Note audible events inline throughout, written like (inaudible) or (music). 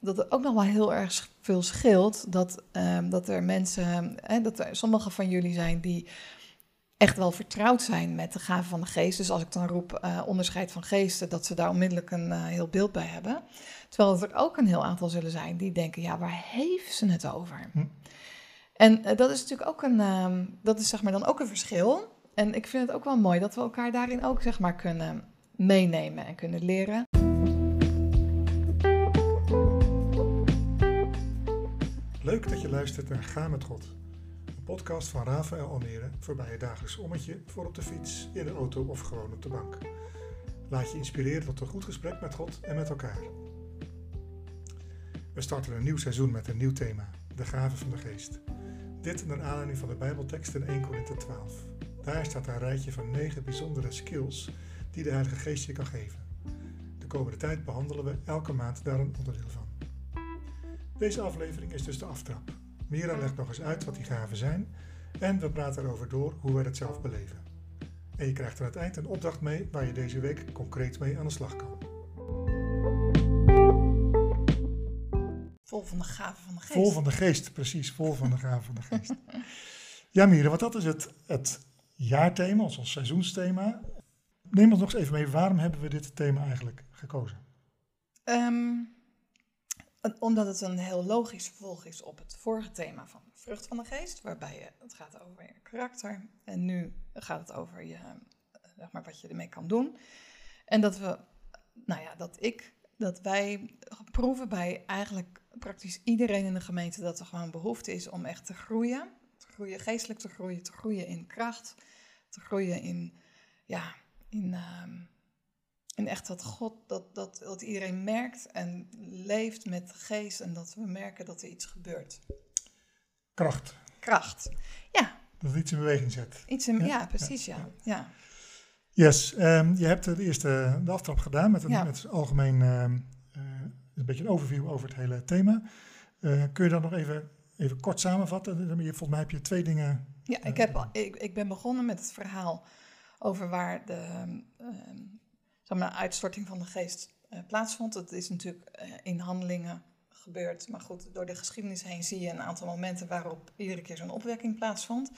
dat het ook nog wel heel erg veel scheelt dat, ehm, dat er mensen, hè, dat er sommige van jullie zijn die echt wel vertrouwd zijn met de gaven van de geest. Dus als ik dan roep eh, onderscheid van geesten, dat ze daar onmiddellijk een eh, heel beeld bij hebben. Terwijl er ook een heel aantal zullen zijn die denken, ja, waar heeft ze het over? Hm. En eh, dat is natuurlijk ook een, ehm, dat is zeg maar dan ook een verschil. En ik vind het ook wel mooi dat we elkaar daarin ook zeg maar kunnen meenemen en kunnen leren. Leuk dat je luistert naar Ga met God. Een podcast van Rafael Almere voorbij je dagelijks ommetje voor op de fiets, in de auto of gewoon op de bank. Laat je inspireren tot een goed gesprek met God en met elkaar. We starten een nieuw seizoen met een nieuw thema, de gaven van de geest. Dit naar aanleiding van de Bijbeltekst in 1 Korinthe 12. Daar staat een rijtje van negen bijzondere skills die de Heilige Geest je kan geven. De komende tijd behandelen we elke maand daar een onderdeel van. Deze aflevering is dus de aftrap. Mira legt nog eens uit wat die gaven zijn en we praten erover door hoe wij het zelf beleven. En je krijgt aan het eind een opdracht mee waar je deze week concreet mee aan de slag kan. Vol van de gaven van de geest. Vol van de geest, precies, vol van de gaven van de geest. (laughs) Ja, Mira, want dat is het, het jaarthema, ons, ons seizoensthema. Neem ons nog eens even mee, waarom hebben we dit thema eigenlijk gekozen? Ehm, omdat het een heel logisch vervolg is op het vorige thema van vrucht van de geest, waarbij het gaat over je karakter. En nu gaat het over je, eh, zeg maar, wat je ermee kan doen. En dat we, nou ja, dat ik, dat wij proeven bij eigenlijk praktisch iedereen in de gemeente dat er gewoon behoefte is om echt te groeien, te groeien, geestelijk te groeien, te groeien in kracht, te groeien in, ja, in, ehm, in echt dat God, dat, dat, dat iedereen merkt en leeft met de geest en dat we merken dat er iets gebeurt. Kracht, Kracht. Ja, dat het iets in beweging zet. iets in, ja, Ja, precies, ja, ja. ja. Yes, ehm, je hebt de eerste de aftrap gedaan met een, Ja. met algemeen ehm, eh, een beetje een overview over het hele thema. Eh, kun je dat nog even, even kort samenvatten? Volgens mij heb je twee dingen. Ja, ik, heb, al- ik, ik ben begonnen met het verhaal over waar de ehm, zeg maar, uitstorting van de geest eh, plaatsvond. Dat is natuurlijk eh, in handelingen gebeurd. Maar goed, door de geschiedenis heen zie je een aantal momenten waarop iedere keer zo'n opwekking plaatsvond.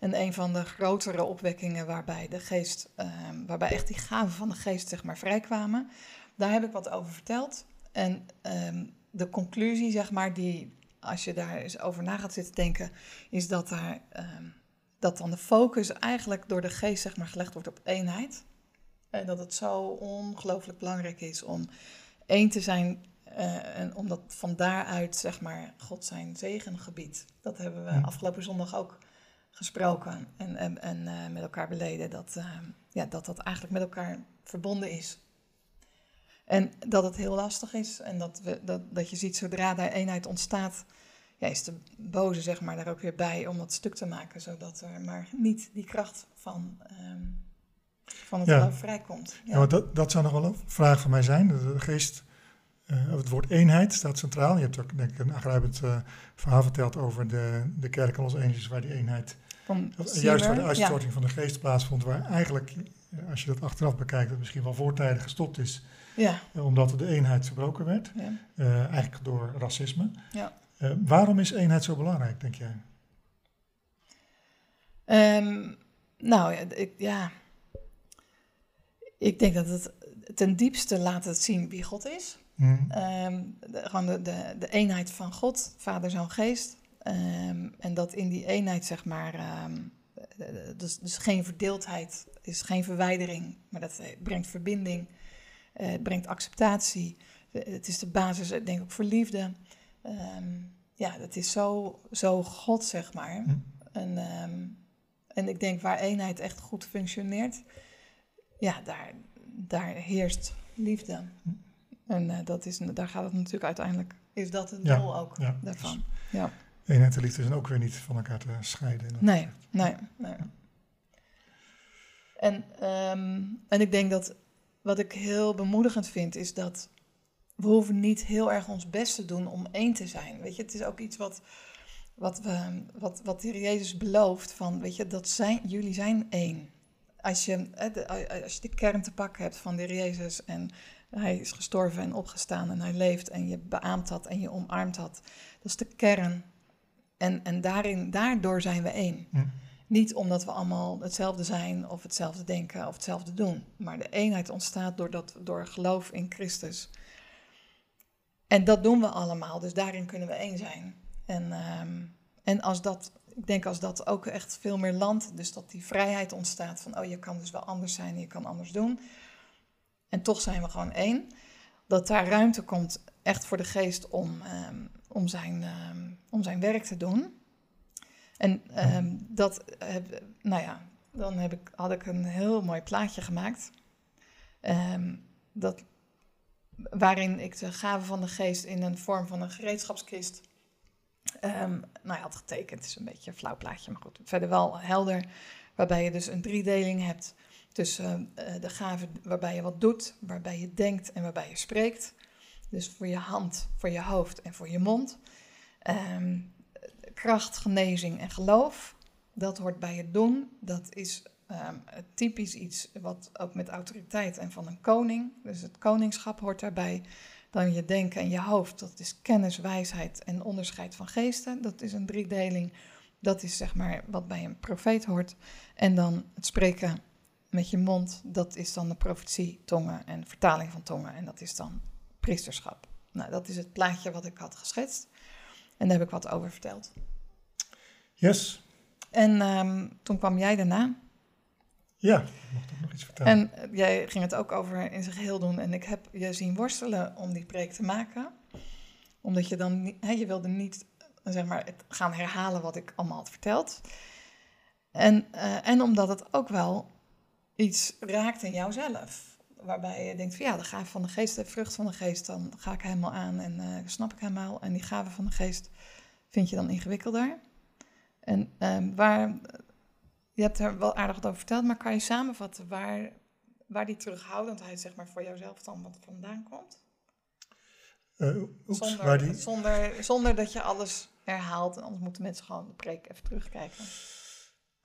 En een van de grotere opwekkingen waarbij de geest, ehm, waarbij echt die gaven van de geest zeg maar vrijkwamen, daar heb ik wat over verteld. En ehm, de conclusie, zeg maar, die als je daar eens over na gaat zitten denken, is dat daar ehm, dat dan de focus eigenlijk door de geest zeg maar gelegd wordt op eenheid. En dat het zo ongelooflijk belangrijk is om één te zijn eh, en omdat van daaruit zeg maar God zijn zegen gebiedt. Dat hebben we afgelopen zondag ook gesproken en, en, en eh, met elkaar beleden. Dat, eh, ja, dat dat eigenlijk met elkaar verbonden is. En dat het heel lastig is en dat, we, dat, dat je ziet zodra daar eenheid ontstaat, ja, is de boze zeg maar daar ook weer bij om dat stuk te maken, zodat er maar niet die kracht van, ehm, van het Ja. geloof vrijkomt. Ja. want dat, dat zou nog wel een vraag van mij zijn. De, de geest, eh, het woord eenheid staat centraal. Je hebt ook denk ik een aangrijpend eh, verhaal verteld over de, de kerk in Los Angeles, waar die eenheid, Van juist waar de uitstorting van de geest plaatsvond, waar eigenlijk, eh, als je dat achteraf bekijkt, het misschien wel voortijdig gestopt is, Ja, eh, omdat de eenheid verbroken werd. ja, Eh, eigenlijk door racisme. ja. Eh, waarom is eenheid zo belangrijk, denk jij? Ehm, nou ja, ik, ja, ik denk dat het ten diepste laat het zien wie God is. Ehm, de, gewoon de, de, de eenheid van God, Vader, Zoon, Geest. Ehm, en dat in die eenheid, zeg maar, ehm, eh, dus, dus geen verdeeldheid, is geen verwijdering, maar dat eh, brengt verbinding, eh, het brengt acceptatie. Eh, Het is de basis, ik denk ook voor liefde. Ja, dat is zo, zo God, zeg maar. Hm. En, en ik denk waar eenheid echt goed functioneert, ja, daar, daar heerst liefde. Hm. En eh, dat is, daar gaat het natuurlijk uiteindelijk, is dat het Ja, doel ook ja, daarvan. Ja. Eenheid en liefde zijn ook weer niet van elkaar te scheiden. Nee, nee, nee. En, ehm, en ik denk dat wat ik heel bemoedigend vind, is dat we hoeven niet heel erg ons best te doen om één te zijn. Weet je, het is ook iets wat, wat, we, wat, wat Jezus belooft, van, weet je, dat zijn, jullie zijn één. Als je, als je de kern te pakken hebt van de Jezus en Hij is gestorven en opgestaan en hij leeft en je beaamt dat en je omarmt dat. Dat is de kern. En, en daarin, daardoor zijn we één. Niet omdat we allemaal hetzelfde zijn of hetzelfde denken of hetzelfde doen. Maar de eenheid ontstaat door, dat, door geloof in Christus. En dat doen we allemaal, dus daarin kunnen we één zijn. En, ehm, en als dat, ik denk als dat ook echt veel meer landt, dus dat die vrijheid ontstaat van, oh je kan dus wel anders zijn je kan anders doen. En toch zijn we gewoon één. Dat daar ruimte komt echt voor de geest om, ehm, om, zijn, ehm, om zijn werk te doen. En ehm, dat, heb, nou ja, dan heb ik, had ik een heel mooi plaatje gemaakt. Dat, waarin ik de gave van de geest in een vorm van een gereedschapskist ehm, nou ja, had getekend. Het is een beetje een flauw plaatje, maar goed. Verder wel helder, waarbij je dus een driedeling hebt tussen eh, de gave waarbij je wat doet, waarbij je denkt en waarbij je spreekt. Dus voor je hand, voor je hoofd en voor je mond. Ehm, kracht, genezing en geloof, dat hoort bij het doen. Dat is ehm, typisch iets wat ook met autoriteit en van een koning, dus het koningschap hoort daarbij. Dan je denken en je hoofd, dat is kennis, wijsheid en onderscheid van geesten. Dat is een driedeling. Dat is zeg maar wat bij een profeet hoort. En dan het spreken met je mond, dat is dan de profetie, tongen en vertaling van tongen. En dat is dan priesterschap. Nou, dat is het plaatje wat ik had geschetst. En daar heb ik wat over verteld. Yes. En ehm, toen kwam jij daarna. Ja, ik mocht ook nog iets vertellen. En eh, jij ging het ook over in zijn geheel doen. En ik heb je zien worstelen om die preek te maken. Omdat je dan, niet- hè, je wilde niet, eh, zeg maar, het gaan herhalen wat ik allemaal had verteld. En, eh, en omdat het ook wel iets raakt in jouzelf. Waarbij je denkt van ja, de gave van de geest, de vrucht van de geest, dan ga ik helemaal aan en snap ik helemaal. En die gave van de geest vind je dan ingewikkelder. En ehm, waar, je hebt er wel aardig wat over verteld, maar kan je samenvatten waar, waar die terughoudendheid zeg maar, voor jouzelf dan wat vandaan komt? Eh, oeps, Zonder, waar die... zonder, zonder dat je alles herhaalt, en anders moeten mensen gewoon de preek even terugkijken.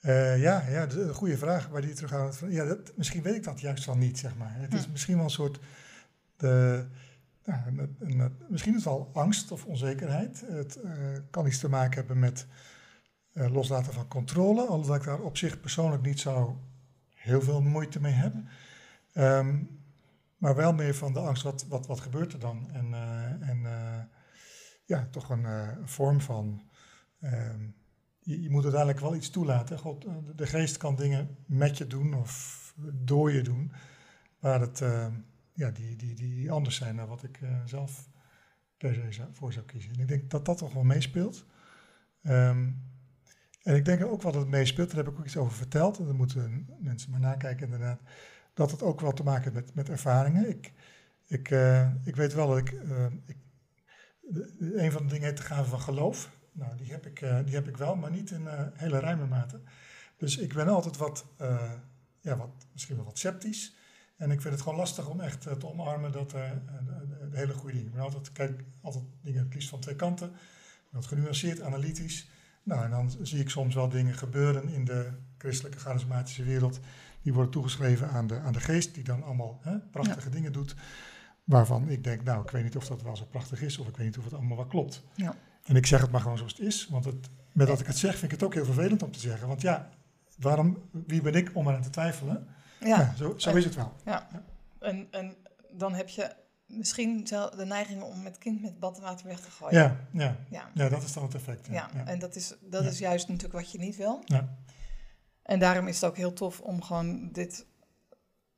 Eh, ja, ja, de- een goede vraag. Waar die terug aan het. Ja, dat, misschien weet ik dat juist wel niet, zeg maar. Het is Hm. misschien wel een soort. De, ja, een- een- een- misschien is het wel angst of onzekerheid. Het eh, kan iets te maken hebben met eh, loslaten van controle. Alhoewel ik daar op zich persoonlijk niet zo heel veel moeite mee heb. Ehm, maar wel meer van de angst, wat, wat, wat gebeurt er dan? En, eh, en eh, ja, toch een vorm van. ehm, je, moet uiteindelijk wel iets toelaten. God, de- geest kan dingen met je doen of door je doen, waar het, eh, ja, die, die, die anders zijn dan wat ik zelf per se zou- voor zou kiezen. En ik denk dat dat toch wel meespeelt. Ehm, en ik denk ook wel dat het meespeelt, daar heb ik ook iets over verteld, en dan moeten mensen maar nakijken inderdaad, dat het ook wel te maken heeft met, met ervaringen. Ik, ik, eh, ik weet wel dat ik, eh, ik een van de dingen heet de gave van geloof. Nou, die heb ik, eh, die heb ik wel, maar niet in hele ruime mate. Dus ik ben altijd wat, ja, wat, misschien wel wat sceptisch. En ik vind het gewoon lastig om echt te omarmen dat de, hele goede dingen. Ik ben altijd, kijk altijd dingen het liefst van twee kanten. Wat genuanceerd, analytisch. Nou, en dan zie ik soms wel dingen gebeuren in de christelijke charismatische wereld. Die worden toegeschreven aan de, aan de geest, die dan allemaal hè, prachtige dingen doet. Waarvan ik denk, nou, ik weet niet of dat wel zo prachtig is, of ik weet niet of het allemaal wel klopt. Ja. En ik zeg het maar gewoon zoals het is, want het, met dat ik het zeg, vind ik het ook heel vervelend om te zeggen. Want ja, waarom, wie ben ik om eraan te twijfelen? Ja, Ja, zo, zo is het wel. En, en dan heb je misschien de neiging om het kind met badwater weg te gooien. Ja, ja, ja. ja, dat is dan het effect. Ja, Ja, ja. en dat is, dat is juist natuurlijk wat je niet wil. Ja. En daarom is het ook heel tof om gewoon dit,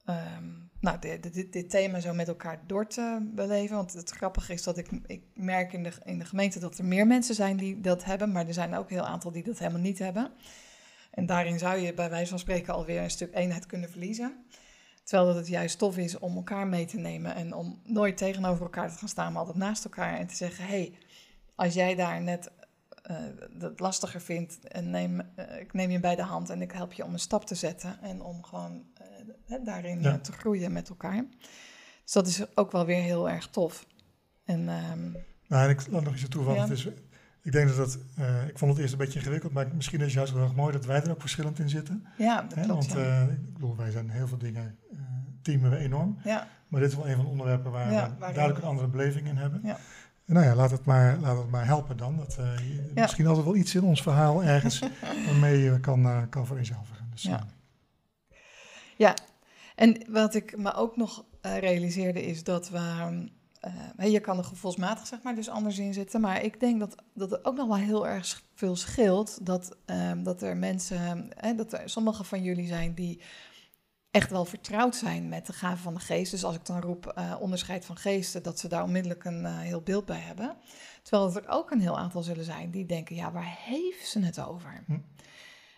ehm, nou, dit, dit, dit thema zo met elkaar door te beleven. Want het grappige is dat ik, ik merk in de, in de gemeente dat er meer mensen zijn die dat hebben, maar er zijn ook een heel aantal die dat helemaal niet hebben. En daarin zou je bij wijze van spreken alweer een stuk eenheid kunnen verliezen. Terwijl dat het juist tof is om elkaar mee te nemen en om nooit tegenover elkaar te gaan staan, maar altijd naast elkaar en te zeggen: hé, hey, als jij daar net eh, dat lastiger vindt, en neem, eh, ik neem je bij de hand en ik help je om een stap te zetten en om gewoon eh, daarin Ja. eh, te groeien met elkaar. Dus dat is ook wel weer heel erg tof. En ehm, Nou, en ik laat nog iets toe, want Ja. het is, ik denk dat dat, eh, ik vond het eerst een beetje ingewikkeld, maar misschien is het juist wel erg mooi dat wij er ook verschillend in zitten. ja, dat Hè? klopt. Want ja. eh, ik bedoel, wij zijn heel veel dingen, eh, teamen we enorm. Ja, Maar dit is wel een van de onderwerpen waar Ja, we duidelijk een andere beleving in hebben. Ja. Nou ja, laat het maar, laat het maar helpen dan. Dat, je- Ja. Misschien altijd wel iets in ons verhaal ergens (laughs) waarmee je kan, eh, kan vereenzelvigen. Dus, Ja. eh, En wat ik me ook nog realiseerde is dat we. je kan er gevoelsmatig zeg maar dus anders in zitten. Maar ik denk dat, dat het ook nog wel heel erg veel scheelt. Dat, ehm, dat er mensen, dat er sommige van jullie zijn die echt wel vertrouwd zijn met de gaven van de geest. Dus als ik dan roep eh, onderscheid van geesten, dat ze daar onmiddellijk een eh, heel beeld bij hebben. Terwijl er ook een heel aantal zullen zijn die denken, ja, waar heeft ze het over? Hm.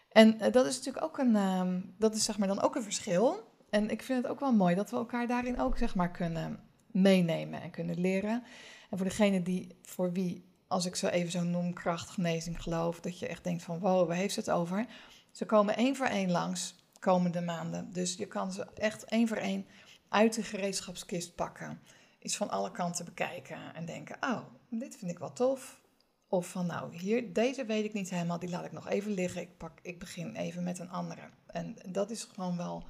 En eh, dat is natuurlijk ook een, ehm, dat is zeg maar dan ook een verschil. En ik vind het ook wel mooi dat we elkaar daarin ook zeg maar kunnen meenemen en kunnen leren. En voor degene die, voor wie, als ik zo even zo noem, krachtgenezing geloof, dat je echt denkt van wow, waar heeft ze het over? Ze komen één voor één langs komende maanden. Dus je kan ze echt één voor één uit de gereedschapskist pakken. Iets van alle kanten bekijken en denken, oh, dit vind ik wel tof. Of van nou, hier, deze weet ik niet helemaal, die laat ik nog even liggen. Ik, pak, ik begin even met een andere. En dat is gewoon wel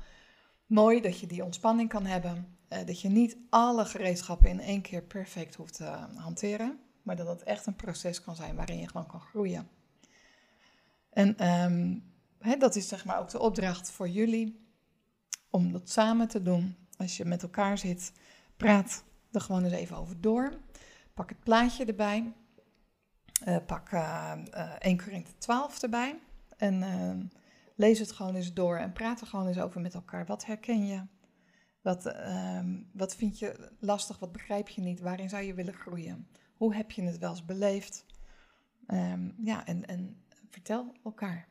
mooi dat je die ontspanning kan hebben. eh, dat je niet alle gereedschappen in één keer perfect hoeft te hanteren. Maar dat het echt een proces kan zijn waarin je gewoon kan groeien. En ehm, hè, dat is zeg maar ook de opdracht voor jullie. Om dat samen te doen. Als je met elkaar zit, praat er gewoon eens even over door. Pak het plaatje erbij. Eh, pak eh, eh, 1 Korinthe 12 erbij. En lees het gewoon eens door en praat er gewoon eens over met elkaar. Wat herken je? Wat, ehm, wat vind je lastig? Wat begrijp je niet? Waarin zou je willen groeien? Hoe heb je het wel eens beleefd? Ehm, ja, en, en vertel elkaar.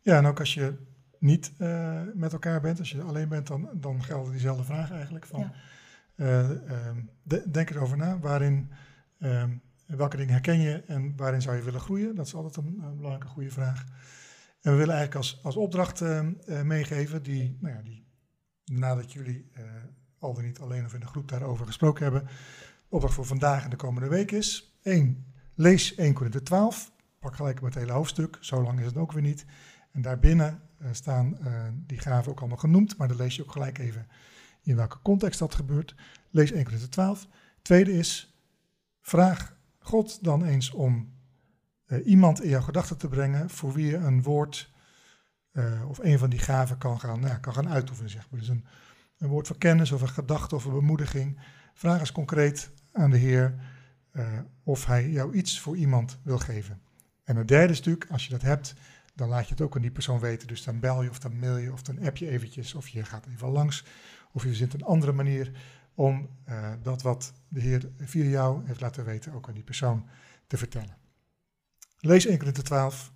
Ja, en ook als je niet eh, met elkaar bent, als je alleen bent, dan, dan gelden diezelfde vragen eigenlijk. Van, Ja. eh, ehm, de- denk erover na, waarin, ehm, welke dingen herken je en waarin zou je willen groeien? Dat is altijd een, een belangrijke goede vraag. En we willen eigenlijk als, als opdracht ehm, eh, meegeven, die, nou ja, die nadat jullie al dan niet alleen of in de groep daarover gesproken hebben, de opdracht voor vandaag en de komende week is: 1. Lees 1 Korinthe 12. Pak gelijk met het hele hoofdstuk, zo lang is het ook weer niet. En daarbinnen eh, staan eh, die gaven ook allemaal genoemd, maar dan lees je ook gelijk even in welke context dat gebeurt. Lees 1 Korinthe 12. Tweede is, vraag God dan eens om eh, iemand in jouw gedachten te brengen voor wie je een woord of een van die gaven kan gaan, nou, kan gaan uitoefenen. Zeg maar. Dus een, een woord van kennis of een gedachte of een bemoediging. Vraag eens concreet aan de Heer of Hij jou iets voor iemand wil geven. En het derde stuk, als je dat hebt, dan laat je het ook aan die persoon weten. Dus dan bel je of dan mail je of dan app je eventjes of je gaat even langs. Of je verzint een andere manier om eh, dat wat de Heer via jou heeft laten weten ook aan die persoon te vertellen. Lees 1 Korinthe 12.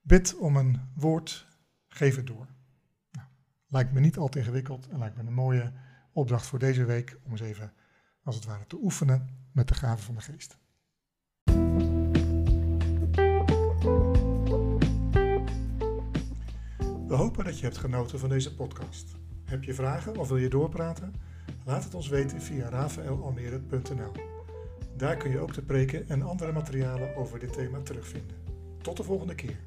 Bid om een woord, geef het door. Nou, lijkt me niet al te ingewikkeld en lijkt me een mooie opdracht voor deze week om eens even, als het ware, te oefenen met de gaven van de geest. We hopen dat je hebt genoten van deze podcast. Heb je vragen of wil je doorpraten? Laat het ons weten via rafaelalmere.nl. Daar kun je ook de preken en andere materialen over dit thema terugvinden. Tot de volgende keer.